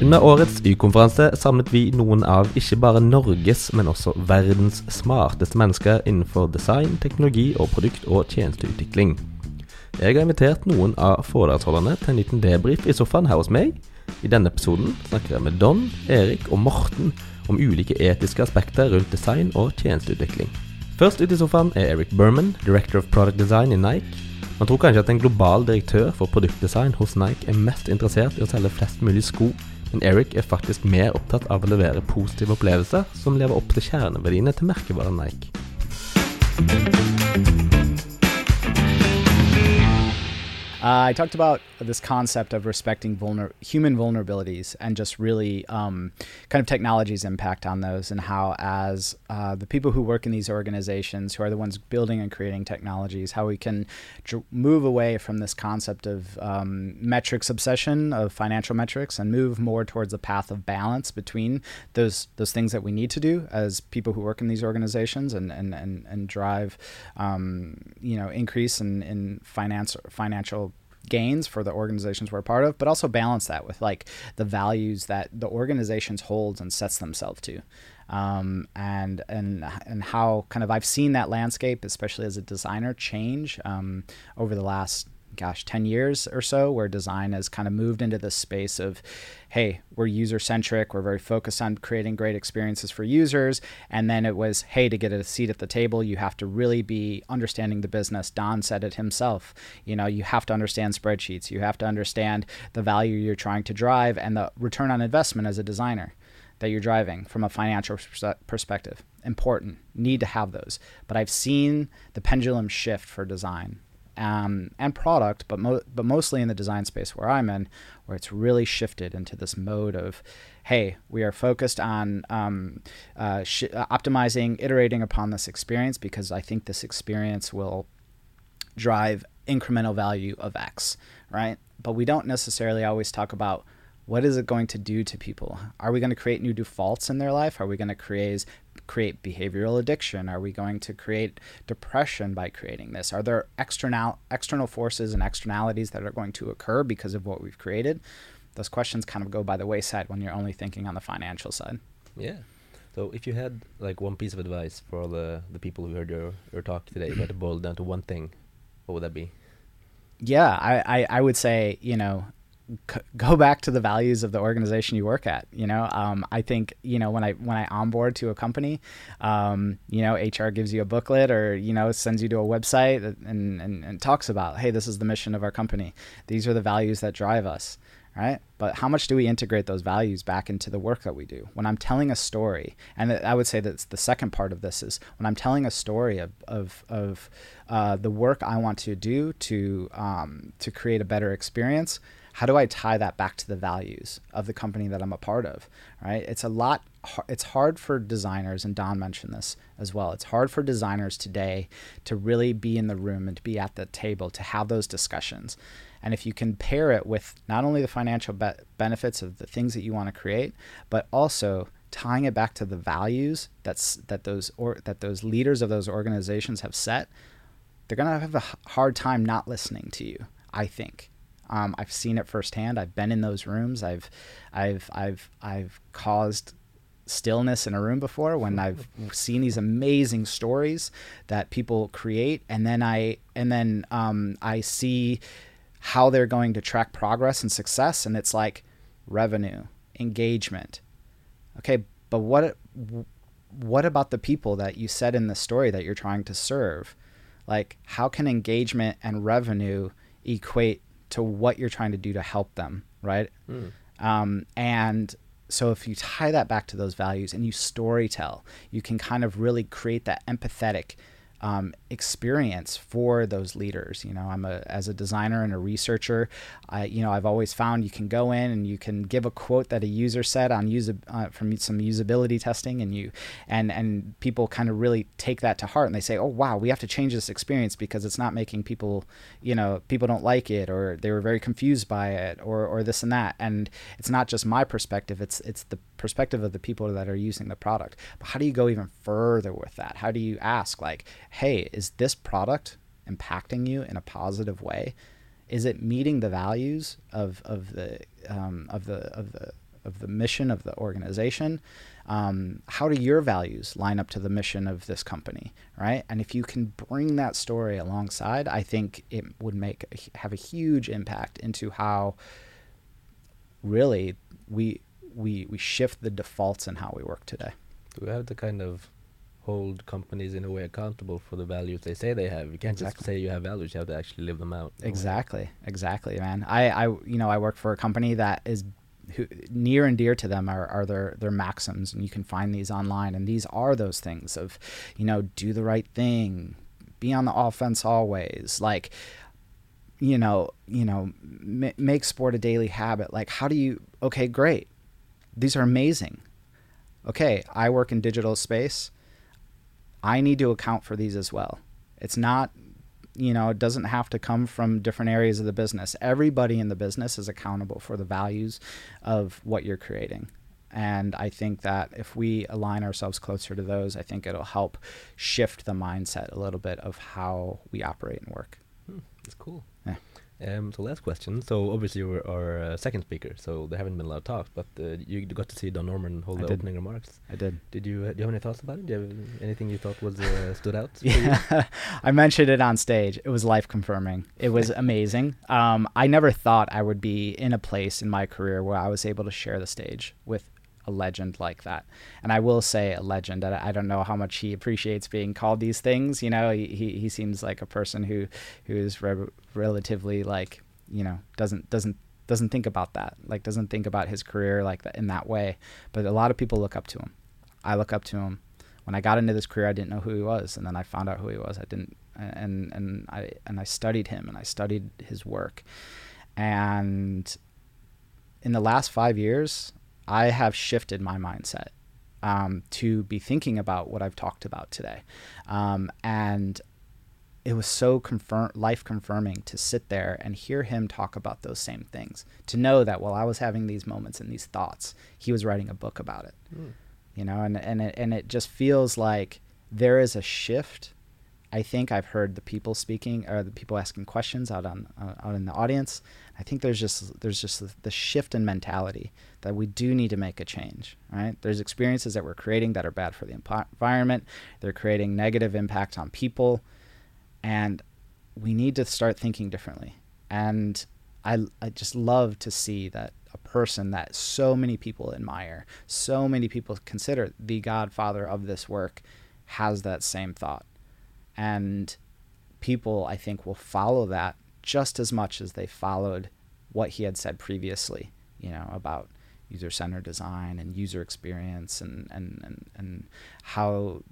Under årets Y-konferanse samlet vi noen av ikke bare Norges, men også verdens smarteste mennesker innenfor design, teknologi og produkt- og tjenesteutvikling. Jeg har invitert noen av foredragsholderne til en liten debrief i sofaen her hos meg. I denne episoden snakker jeg med Don, Erik og Morten om ulike etiske aspekter rundt design og tjenesteutvikling. Først ut i sofaen er Eric Berman, Director of Product Design i Nike. Man tror kanskje at en global direktør for produktdesign hos Nike er mest interessert i å selge flest mulig sko, men Eric er faktisk mer opptatt av å levere positive opplevelser som lever opp til kjerneverdiene til merkevaren Nike. Uh, I talked about this concept of respecting vulner- human vulnerabilities and just really um, kind of technology's impact on those, and how, as uh, the people who work in these organizations, who are the ones building and creating technologies, how we can dr- move away from this concept of um, metrics obsession, of financial metrics, and move more towards a path of balance between those those things that we need to do as people who work in these organizations, and and and, and drive, um, you know, increase in in finance financial gains for the organizations we're part of, but also balance that with like the values that the organizations holds and sets themselves to. Um, and and and how kind of I've seen that landscape, especially as a designer, change um, over the last gosh, 10 years or so, where design has kind of moved into this space of, hey, we're user centric, we're very focused on creating great experiences for users. And then it was, hey, to get a seat at the table, you have to really be understanding the business. Don said it himself. You know, you have to understand spreadsheets, you have to understand the value you're trying to drive and the return on investment as a designer that you're driving from a financial perspective. Important, need to have those. But I've seen the pendulum shift for design um, and product, but mo- but mostly in the design space where I'm in, where it's really shifted into this mode of, hey, we are focused on um, uh, sh- optimizing, iterating upon this experience because I think this experience will drive incremental value of X, right? But we don't necessarily always talk about what is it going to do to people? Are we going to create new defaults in their life? Are we going to create create behavioral addiction? Are we going to create depression by creating this? Are there external external forces and externalities that are going to occur because of what we've created? Those questions kind of go by the wayside when you're only thinking on the financial side. Yeah. So if you had like one piece of advice for the, the people who heard your, your talk today, you had to boil down to one thing, what would that be? Yeah, I, I, I would say, you know, go back to the values of the organization you work at. You know, um, I think you know when I when I onboard to a company, um, you know, HR gives you a booklet or you know sends you to a website and, and and talks about, hey, this is the mission of our company. These are the values that drive us. Right? But how much do we integrate those values back into the work that we do? When I'm telling a story, and I would say that the second part of this is when I'm telling a story of of, of uh, the work I want to do to um, to create a better experience how do I tie that back to the values of the company that I'm a part of, right? It's a lot, it's hard for designers, and Don mentioned this as well. It's hard for designers today to really be in the room and to be at the table to have those discussions. And if you can pair it with not only the financial be- benefits of the things that you want to create, but also tying it back to the values that's that those or that those leaders of those organizations have set, they're gonna have a hard time not listening to you. I think um, I've seen it firsthand. I've been in those rooms. I've, I've, I've, I've caused stillness in a room before when I've seen these amazing stories that people create, and then I, and then um, I see how they're going to track progress and success, and it's like revenue, engagement. Okay, but what, what about the people that you said in the story that you're trying to serve? Like, how can engagement and revenue equate to what you're trying to do to help them, right? Mm. Um, and so if you tie that back to those values and you story tell, you can kind of really create that empathetic um, experience for those leaders. You know, I'm a as a designer and a researcher. I you know I've always found you can go in and you can give a quote that a user said on use uh, from some usability testing, and you and and people kind of really take that to heart and they say, oh wow, we have to change this experience because it's not making people, you know, people don't like it or they were very confused by it or or this and that. And it's not just my perspective; it's it's the perspective of the people that are using the product. But how do you go even further with that? How do you ask like, hey, is this product impacting you in a positive way? Is it meeting the values of, of the um, of the of the of the mission of the organization. Um, how do your values line up to the mission of this company, right? And if you can bring that story alongside, I think it would make have a huge impact into how really we we we shift the defaults in how we work today. Do we have to kind of hold companies in a way accountable for the values they say they have? You can't exactly. just say you have values; you have to actually live them out. Exactly, exactly, man. I, I, you know, I work for a company that is who, near and dear to them are, are their their maxims, and you can find these online. And these are those things of, you know, do the right thing, be on the offense always, like you know, you know, m- make sport a daily habit. Like, how do you? Okay, great. These are amazing. Okay, I work in digital space. I need to account for these as well. It's not, you know, it doesn't have to come from different areas of the business. Everybody in the business is accountable for the values of what you're creating. And I think that if we align ourselves closer to those, I think it'll help shift the mindset a little bit of how we operate and work. Hmm, that's cool. Yeah. Um, so last question. So obviously you were our uh, second speaker, so there haven't been a lot of talks, but uh, you got to see Don Norman hold I the did. opening remarks. I did. Did you uh, do you have any thoughts about it? Do you have anything you thought was uh, stood out? yeah, I mentioned it on stage. It was life confirming. It was amazing. Um, I never thought I would be in a place in my career where I was able to share the stage with a legend like that. And I will say a legend. I, I don't know how much he appreciates being called these things. You know, he, he, he seems like a person who who is re- relatively like you know doesn't doesn't doesn't think about that like doesn't think about his career like that in that way but a lot of people look up to him i look up to him when i got into this career i didn't know who he was and then i found out who he was i didn't and and i and i studied him and i studied his work and in the last five years I have shifted my mindset um, to be thinking about what I've talked about today. Um, and it was so confirm life confirming to sit there and hear him talk about those same things. To know that while I was having these moments and these thoughts, he was writing a book about it. Mm. You know, and and it, and it just feels like there is a shift. I think I've heard the people speaking or the people asking questions out on uh, out in the audience, I think there's just there's just the shift in mentality that we do need to make a change. Right? There's experiences that we're creating that are bad for the environment. They're creating negative impact on people, and we need to start thinking differently. And I I just love to see that a person that so many people admire, so many people consider the godfather of this work, has that same thought, and people I think will follow that just as much as they followed what he had said previously, you know, about user centered design and user experience and, and, and, and how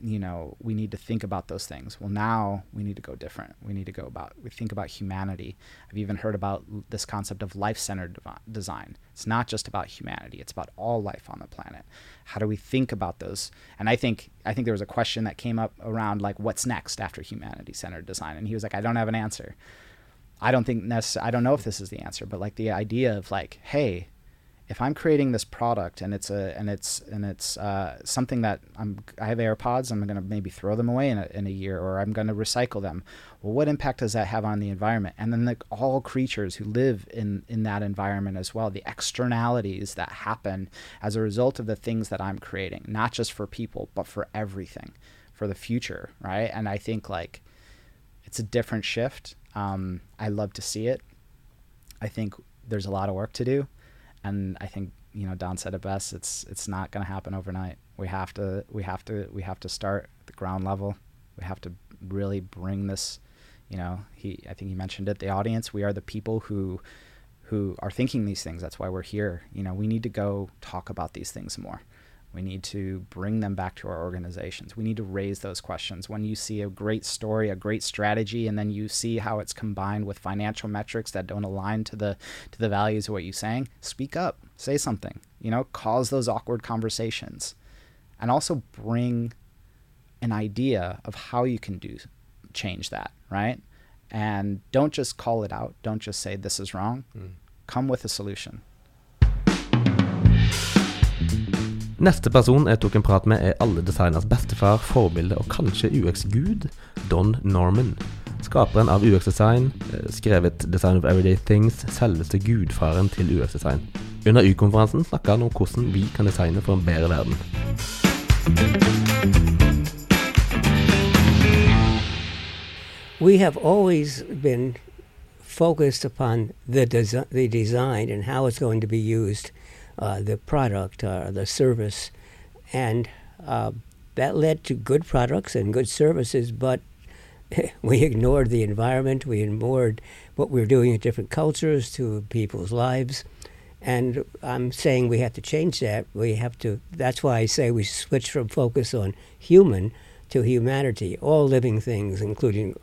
you know we need to think about those things. Well now we need to go different. We need to go about we think about humanity. I've even heard about this concept of life-centered dev- design. It's not just about humanity. It's about all life on the planet. How do we think about those? And i think i think there was a question that came up around like what's next after humanity centered design? And he was like i don't have an answer. I don't think necessarily, I don't know if this is the answer, but like the idea of like, hey, if I'm creating this product and it's a and it's and it's uh, something that I'm I have AirPods, I'm gonna maybe throw them away in a, in a year, or I'm gonna recycle them. Well, what impact does that have on the environment? And then like all creatures who live in in that environment as well, the externalities that happen as a result of the things that I'm creating, not just for people, but for everything, for the future, right? And I think like it's a different shift um, I love to see it. I think there's a lot of work to do, and I think you know Don said it best. It's it's not going to happen overnight. We have to we have to we have to start at the ground level. We have to really bring this. You know, he I think he mentioned it. The audience. We are the people who who are thinking these things. That's why we're here. You know, we need to go talk about these things more. We need to bring them back to our organizations. We need to raise those questions. When you see a great story, a great strategy, and then you see how it's combined with financial metrics that don't align to the to the values of what you're saying, speak up, say something. You know, cause those awkward conversations, and also bring an idea of how you can do change that, right? And don't just call it out. Don't just say this is wrong. Mm. Come with a solution. Neste person jeg tok en prat med, er alle designers bestefar, forbilde og kanskje UX-gud, Don Norman. Skaperen av UX-design, eh, skrevet 'Design of Everyday Things', selveste gudfaren til UX-design. Under Y-konferansen snakka han om hvordan vi kan designe for en bedre verden. We have always been focused upon the, desi- the design and how it's going to be used, uh, the product, uh, the service, and uh, that led to good products and good services, but we ignored the environment, we ignored what we were doing in different cultures to people's lives. And I'm saying we have to change that. We have to, that's why I say we switch from focus on human to humanity, all living things, including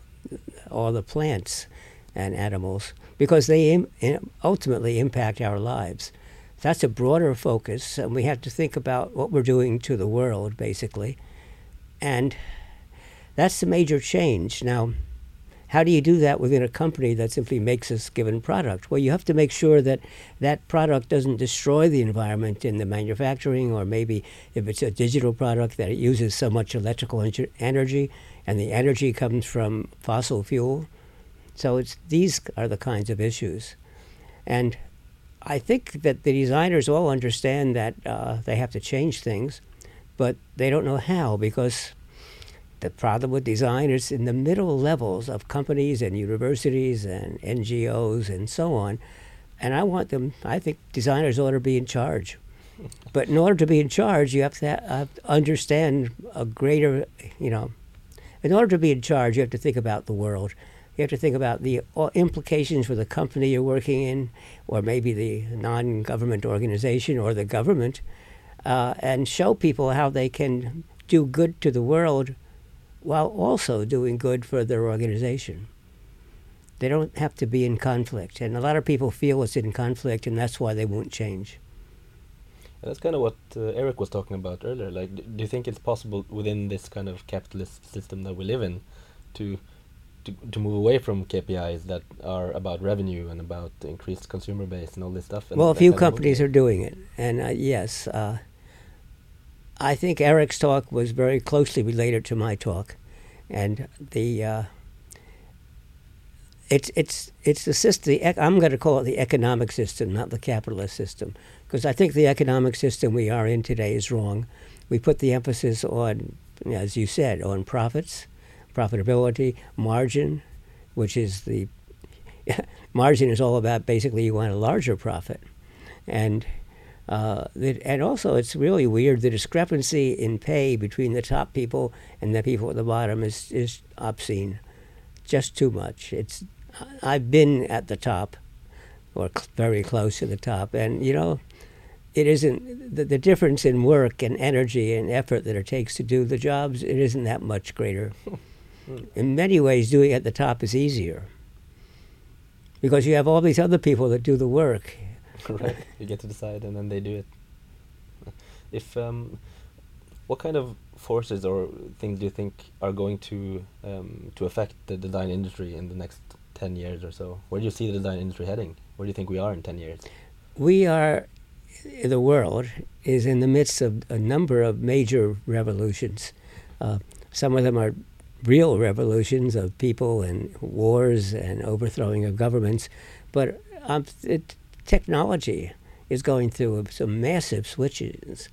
all the plants and animals, because they Im- ultimately impact our lives. That's a broader focus, and we have to think about what we're doing to the world, basically. And that's the major change. Now, how do you do that within a company that simply makes a given product? Well, you have to make sure that that product doesn't destroy the environment in the manufacturing, or maybe if it's a digital product, that it uses so much electrical energy, and the energy comes from fossil fuel. So it's these are the kinds of issues, and I think that the designers all understand that uh, they have to change things, but they don't know how because the problem with design is in the middle levels of companies and universities and NGOs and so on. And I want them, I think designers ought to be in charge. But in order to be in charge, you have to ha- understand a greater, you know, in order to be in charge, you have to think about the world. You have to think about the implications for the company you're working in, or maybe the non government organization or the government, uh, and show people how they can do good to the world while also doing good for their organization. They don't have to be in conflict. And a lot of people feel it's in conflict, and that's why they won't change. And that's kind of what uh, Eric was talking about earlier. Like, do you think it's possible within this kind of capitalist system that we live in to to, to move away from KPIs that are about revenue and about increased consumer base and all this stuff. well, a few companies are doing it, and uh, yes, uh, I think Eric's talk was very closely related to my talk, and the uh, it's it's it's the system. The ec- I'm going to call it the economic system, not the capitalist system, because I think the economic system we are in today is wrong. We put the emphasis on, as you said, on profits profitability, margin, which is the margin is all about basically you want a larger profit, and uh, and also it's really weird the discrepancy in pay between the top people and the people at the bottom is is obscene, just too much. It's I've been at the top, or cl- very close to the top, and you know. It isn't the, the difference in work and energy and effort that it takes to do the jobs. It isn't that much greater. In many ways, doing it at the top is easier because you have all these other people that do the work. right, you get to decide, and then they do it. If um, what kind of forces or things do you think are going to um, to affect the design industry in the next ten years or so? Where do you see the design industry heading? Where do you think we are in ten years? We are, the world is in the midst of a number of major revolutions. Uh, some of them are real revolutions of people and wars and overthrowing of governments, but um, it, technology is going through some massive switches.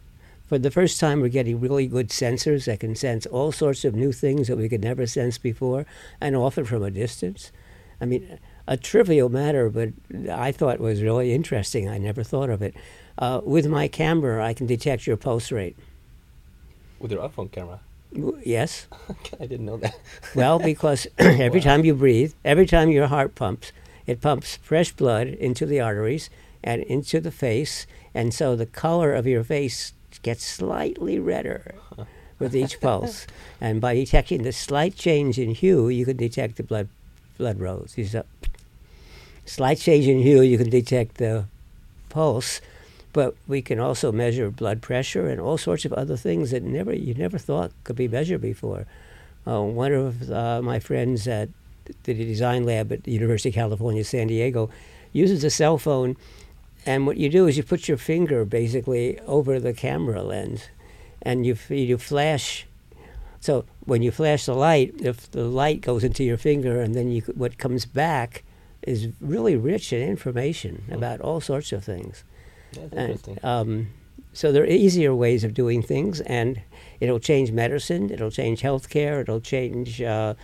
For the first time, we're getting really good sensors that can sense all sorts of new things that we could never sense before, and often from a distance. I mean, a trivial matter, but I thought was really interesting. I never thought of it. Uh, with my camera, I can detect your pulse rate. With your iPhone camera? Yes. I didn't know that. well, because every wow. time you breathe, every time your heart pumps, it pumps fresh blood into the arteries and into the face, and so the color of your face gets slightly redder with each pulse. And by detecting the slight change in hue, you can detect the blood blood rose. So, slight change in hue, you can detect the pulse, but we can also measure blood pressure and all sorts of other things that never you never thought could be measured before. Uh, one of uh, my friends at the design lab at the University of California, San Diego, uses a cell phone, and what you do is you put your finger basically over the camera lens, and you you flash So when you flash the light, if the light goes into your finger and then you, what comes back is really rich in information about all sorts of things. That's And, um, so there are easier ways of doing things, and it'll change medicine, it'll change healthcare, it'll change uh,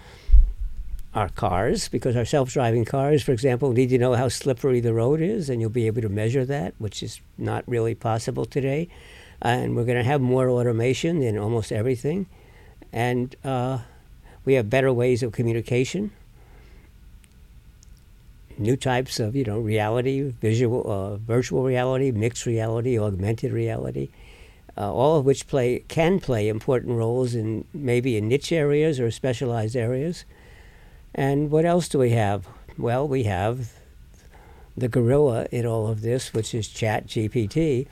our cars because our self-driving cars, for example, need to know how slippery the road is, and you'll be able to measure that, which is not really possible today. And we're going to have more automation in almost everything, and uh, we have better ways of communication new types of you know reality, visual, uh, virtual reality, mixed reality, augmented reality, uh, all of which play can play important roles in maybe in niche areas or specialized areas. And what else do we have? Well, we have the gorilla in all of this, which is Chat GPT,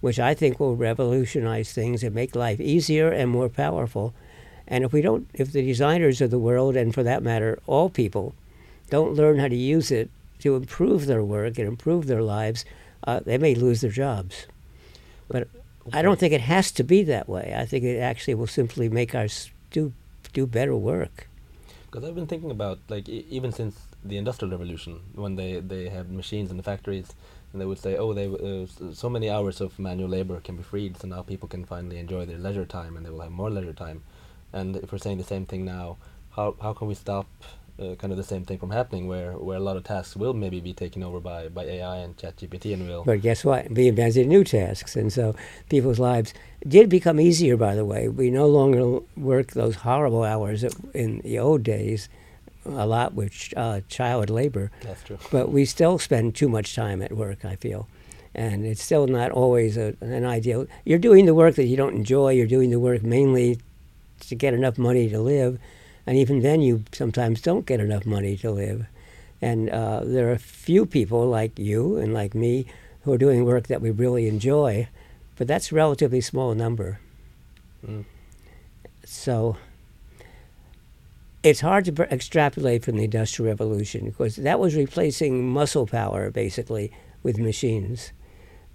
which I think will revolutionize things and make life easier and more powerful. And if we don't, if the designers of the world, and for that matter, all people, don't learn how to use it to improve their work and improve their lives, uh, they may lose their jobs. But I don't think it has to be that way. I think it actually will simply make us do do better work. Because I've been thinking about like e- even since the industrial revolution, when they they had machines in the factories, and they would say, oh, they uh, so many hours of manual labor can be freed, so now people can finally enjoy their leisure time, and they will have more leisure time. And if we're saying the same thing now, how how can we stop uh, kind of the same thing from happening, where where a lot of tasks will maybe be taken over by by AI and ChatGPT, and will But guess what? We invented new tasks, and so people's lives did become easier. By the way, we no longer work those horrible hours in the old days, a lot with ch- uh, child labor. that's true. but we still spend too much time at work. I feel, and it's still not always a, an ideal. You're doing the work that you don't enjoy. You're doing the work mainly to get enough money to live, and even then, you sometimes don't get enough money to live. And uh, there are a few people like you and like me who are doing work that we really enjoy, but that's a relatively small number. Mm. So it's hard to extrapolate from the Industrial Revolution because that was replacing muscle power basically with machines.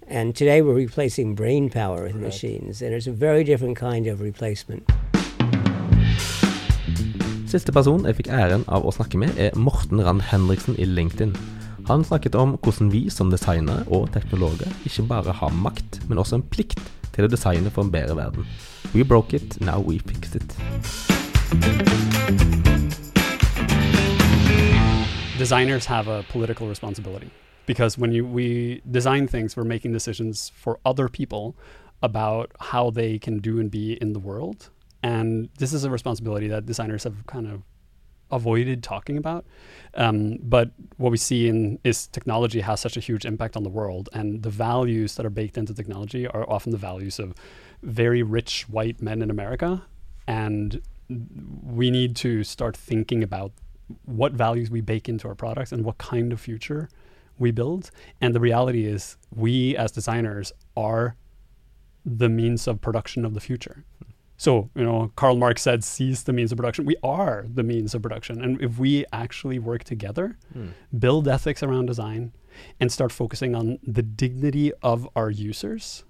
And today we're replacing brain power with machines, and it's a very different kind of replacement. Siste person jeg fikk æren av å snakke med, er Morten Rand Henriksen i LinkedIn. Han snakket om hvordan vi som designere og teknologer ikke bare har makt, men også en plikt til å designe for en bedre verden. We broke it, now we fixed it. designers have a political responsibility because when you we design things we're making decisions for other people about how they can do and be in the world and this is a responsibility that designers have kind of avoided talking about um, but what we see in is technology has such a huge impact on the world and the values that are baked into technology are often the values of very rich white men in america and we need to start thinking about what values we bake into our products and what kind of future we build. And the reality is, we as designers are the means of production of the future. So, you know, Karl Marx said, seize the means of production. We are the means of production. And if we actually work together, Hmm. build ethics around design, and start focusing on the dignity of our users,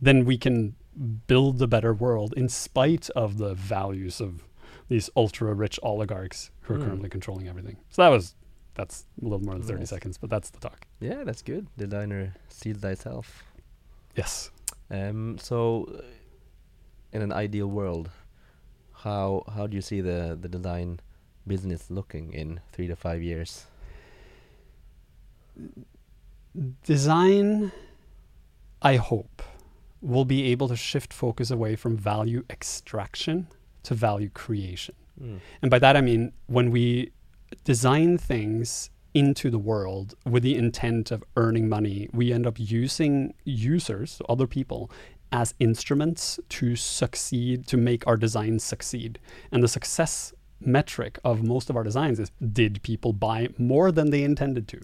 then we can build a better world in spite of the values of these ultra rich oligarchs who are Hmm. currently controlling everything. So that was that's a little more than 30 Nice. seconds, but that's the talk. Yeah, that's good. The Designer, see thyself. Yes. Um, so, uh, in an ideal world, how how do you see the the design business looking in three to five years? Design, I hope, will be able to shift focus away from value extraction to value creation. Mm. And by that I mean when we design things into the world with the intent of earning money, we end up using users, other people, as instruments to succeed, to make our designs succeed. And the success metric of most of our designs is did people buy more than they intended to?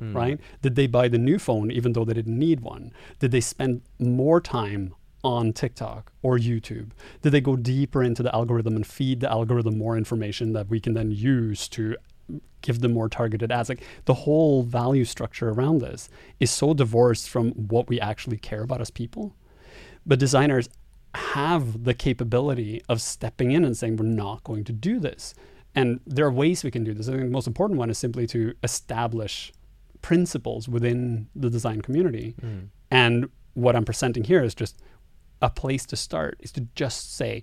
Mm. right? Did they buy the new phone even though they didn't need one? Did they spend more time on TikTok or YouTube? Did they go deeper into the algorithm and feed the algorithm more information that we can then use to give them more targeted ads? Like the whole value structure around this is so divorced from what we actually care about as people. But designers have the capability of stepping in and saying we're not going to do this. And there are ways we can do this. I think the most important one is simply to establish principles within the design community. Mm. And what I'm presenting here is just a place to start is to just say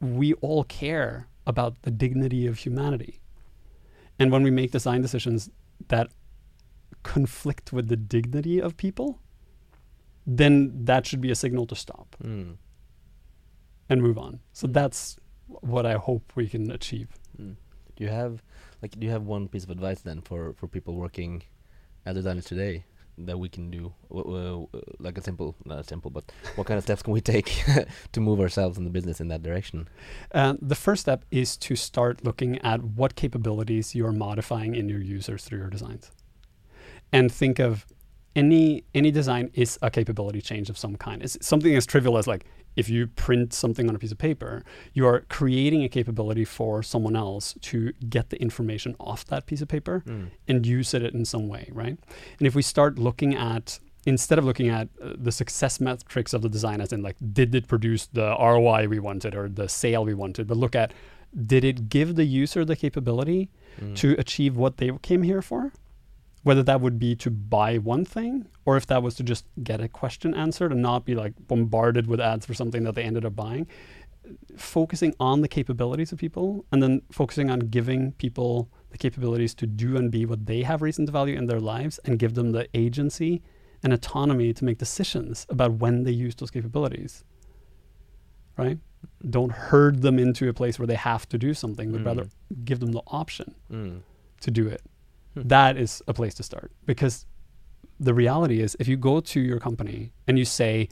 we all care about the dignity of humanity. And when we make design decisions that conflict with the dignity of people, then that should be a signal to stop Mm. and move on. So that's what I hope we can achieve. Mm. Do you have like do you have one piece of advice then for for people working as designers today that we can do uh, like a simple not a simple but what kind of steps can we take to move ourselves in the business in that direction? Uh, the first step is to start looking at what capabilities you're modifying in your users through your designs, and think of any any design is a capability change of some kind. It's something as trivial as like if you print something on a piece of paper, you are creating a capability for someone else to get the information off that piece of paper Mm. and use it in some way, right? And if we start looking at instead of looking at uh, the success metrics of the design as in like did it produce the ROI we wanted or the sale we wanted, but look at did it give the user the capability Mm. to achieve what they came here for? Whether that would be to buy one thing or if that was to just get a question answered and not be like bombarded with ads for something that they ended up buying. Focusing on the capabilities of people and then focusing on giving people the capabilities to do and be what they have reason to value in their lives and give them the agency and autonomy to make decisions about when they use those capabilities. Right? Don't herd them into a place where they have to do something, but Mm. rather give them the option Mm. to do it. Hmm. That is a place to start. Because the reality is if you go to your company and you say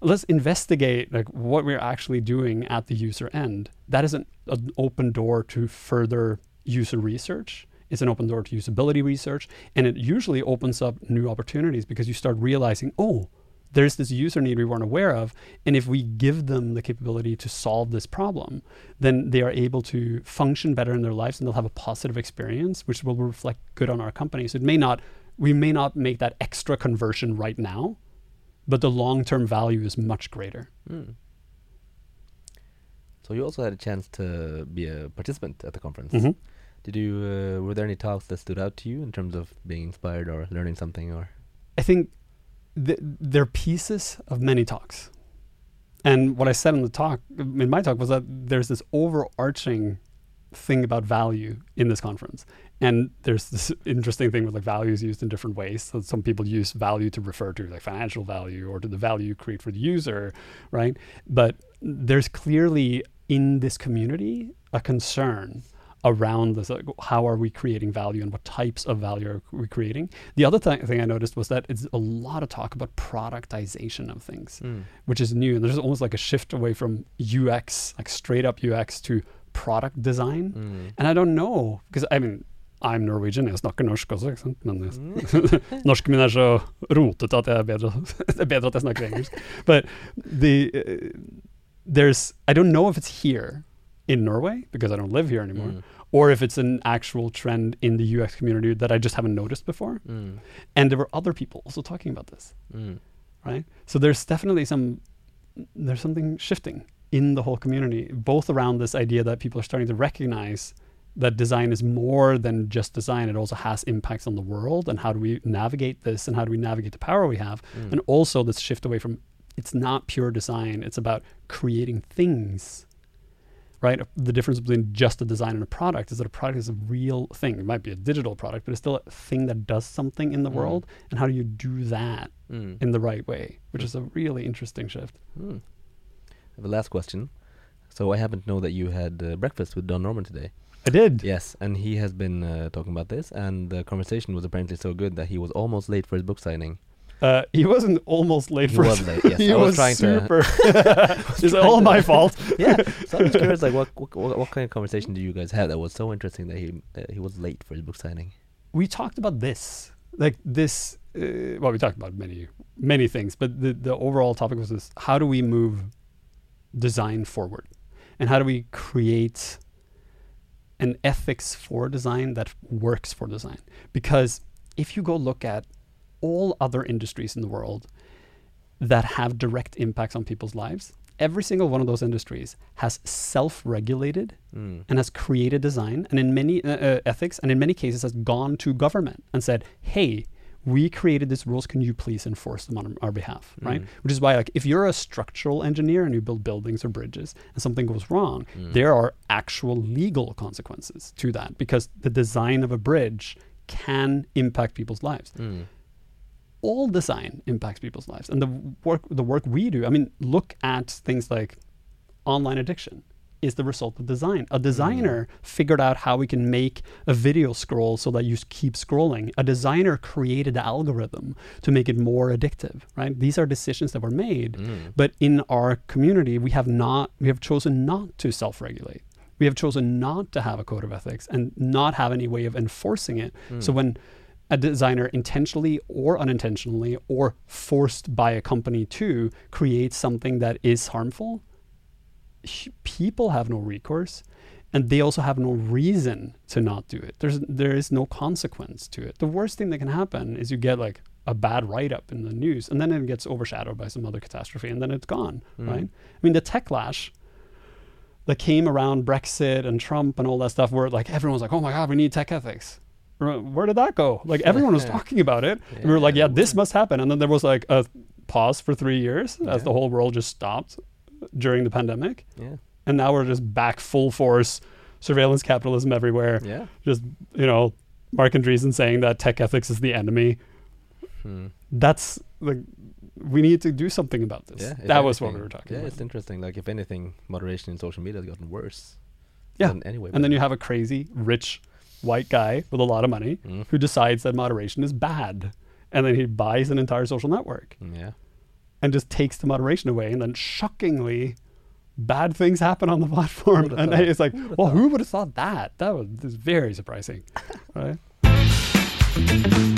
let's investigate like what we're actually doing at the user end that is an, an open door to further user research. It's an open door to usability research. And it usually opens up new opportunities because you start realizing oh there's this user need we weren't aware of and if we give them the capability to solve this problem then they are able to function better in their lives and they'll have a positive experience which will reflect good on our company so it may not we may not make that extra conversion right now but the long-term value is much greater Mm. So you also had a chance to be a participant at the conference. Mhm. Did you? Uh, were there any talks that stood out to you in terms of being inspired or learning something? Or I think th- they're pieces of many talks. And what I said in the talk, in my talk, was that there's this overarching thing about value in this conference. And there's this interesting thing with like values used in different ways. So some people use value to refer to like financial value or to the value you create for the user, right? But there's clearly in this community a concern around this like, how are we creating value and what types of value are we creating the other th- thing i noticed was that it's a lot of talk about productization of things Mm. which is new and there's almost like a shift away from ux like straight up ux to product design Mm. and i don't know because i mean I'm Norwegian, jeg snakker norsk også, ikke sant? men norsken min er så rotete at jeg er bedre, det er bedre at jeg snakker engelsk. But the, uh, there's, I don't know if it's here in Norway, because I don't live here anymore, Mm. or if it's an actual trend in the UX community that I just haven't noticed before. Mm. And there were other people also talking about this, Mm. right? So there's definitely some, there's something shifting in the whole community, both around this idea that people are starting to recognize that design is more than just design. It also has impacts on the world, and how do we navigate this, and how do we navigate the power we have, Mm. and also this shift away from it's not pure design; it's about creating things. Right, the difference between just a design and a product is that a product is a real thing. It might be a digital product, but it's still a thing that does something in the Mm. world. And how do you do that Mm. in the right way? Which is a really interesting shift. Mm. A last question. So I happen to know that you had uh, breakfast with Don Norman today. I did. Yes, and he has been uh, talking about this, and the conversation was apparently so good that he was almost late for his book signing. Uh, he wasn't almost late for. He was late, yes. he I was was, trying to- super. it's all my fault. yeah, so I'm curious, like, what, what what kind of conversation do you guys have that was so interesting that he that he was late for his book signing? We talked about this, like this. Uh, well, we talked about many many things, but the the overall topic was this: how do we move design forward, and how do we create an ethics for design that works for design? Because if you go look at all other industries in the world that have direct impacts on people's lives, every single one of those industries has self-regulated Mm. and has created design and in many uh, uh, ethics and in many cases has gone to government and said hey we created these rules can you please enforce them on our behalf right Mm. which is why like if you're a structural engineer and you build buildings or bridges and something goes wrong Mm. there are actual legal consequences to that because the design of a bridge can impact people's lives Mm. All design impacts people's lives. And the work the work we do i mean look at things like online addiction is the result of design. A designer figured out how we can make a video scroll so that you keep scrolling. A designer created the algorithm to make it more addictive right? These are decisions that were made. Mm. but in our community we have not we have chosen not to self-regulate. We have chosen not to have a code of ethics and not have any way of enforcing it. So when a designer intentionally or unintentionally or forced by a company to create something that is harmful people have no recourse and they also have no reason to not do it. There's there is no consequence to it. The worst thing that can happen is you get like a bad write-up in the news and then it gets overshadowed by some other catastrophe and then it's gone Mm. right? I mean the techlash that came around brexit and trump and all that stuff where like everyone was like oh my god we need tech ethics Where- did that go like everyone was talking about it and we were like Yeah, yeah this must happen and then there was like a pause for three years as Yeah. the whole world just stopped during the pandemic Yeah. and now we're just back full force surveillance capitalism everywhere Yeah. just you know marc andreessen saying that tech ethics is the enemy Mm. that's like we need to do something about this Yeah. that was what we were talking Yeah, about it's interesting. Like, if anything, moderation in social media has gotten worse. Yeah. Anyway. and then you have a crazy rich white guy with a lot of money Mm. who decides that moderation is bad and then he buys an entire social network Yeah. and just takes the moderation away and then shockingly bad things happen on the platform and thought? it's like Who well thought? who would have thought that that was, is very surprising right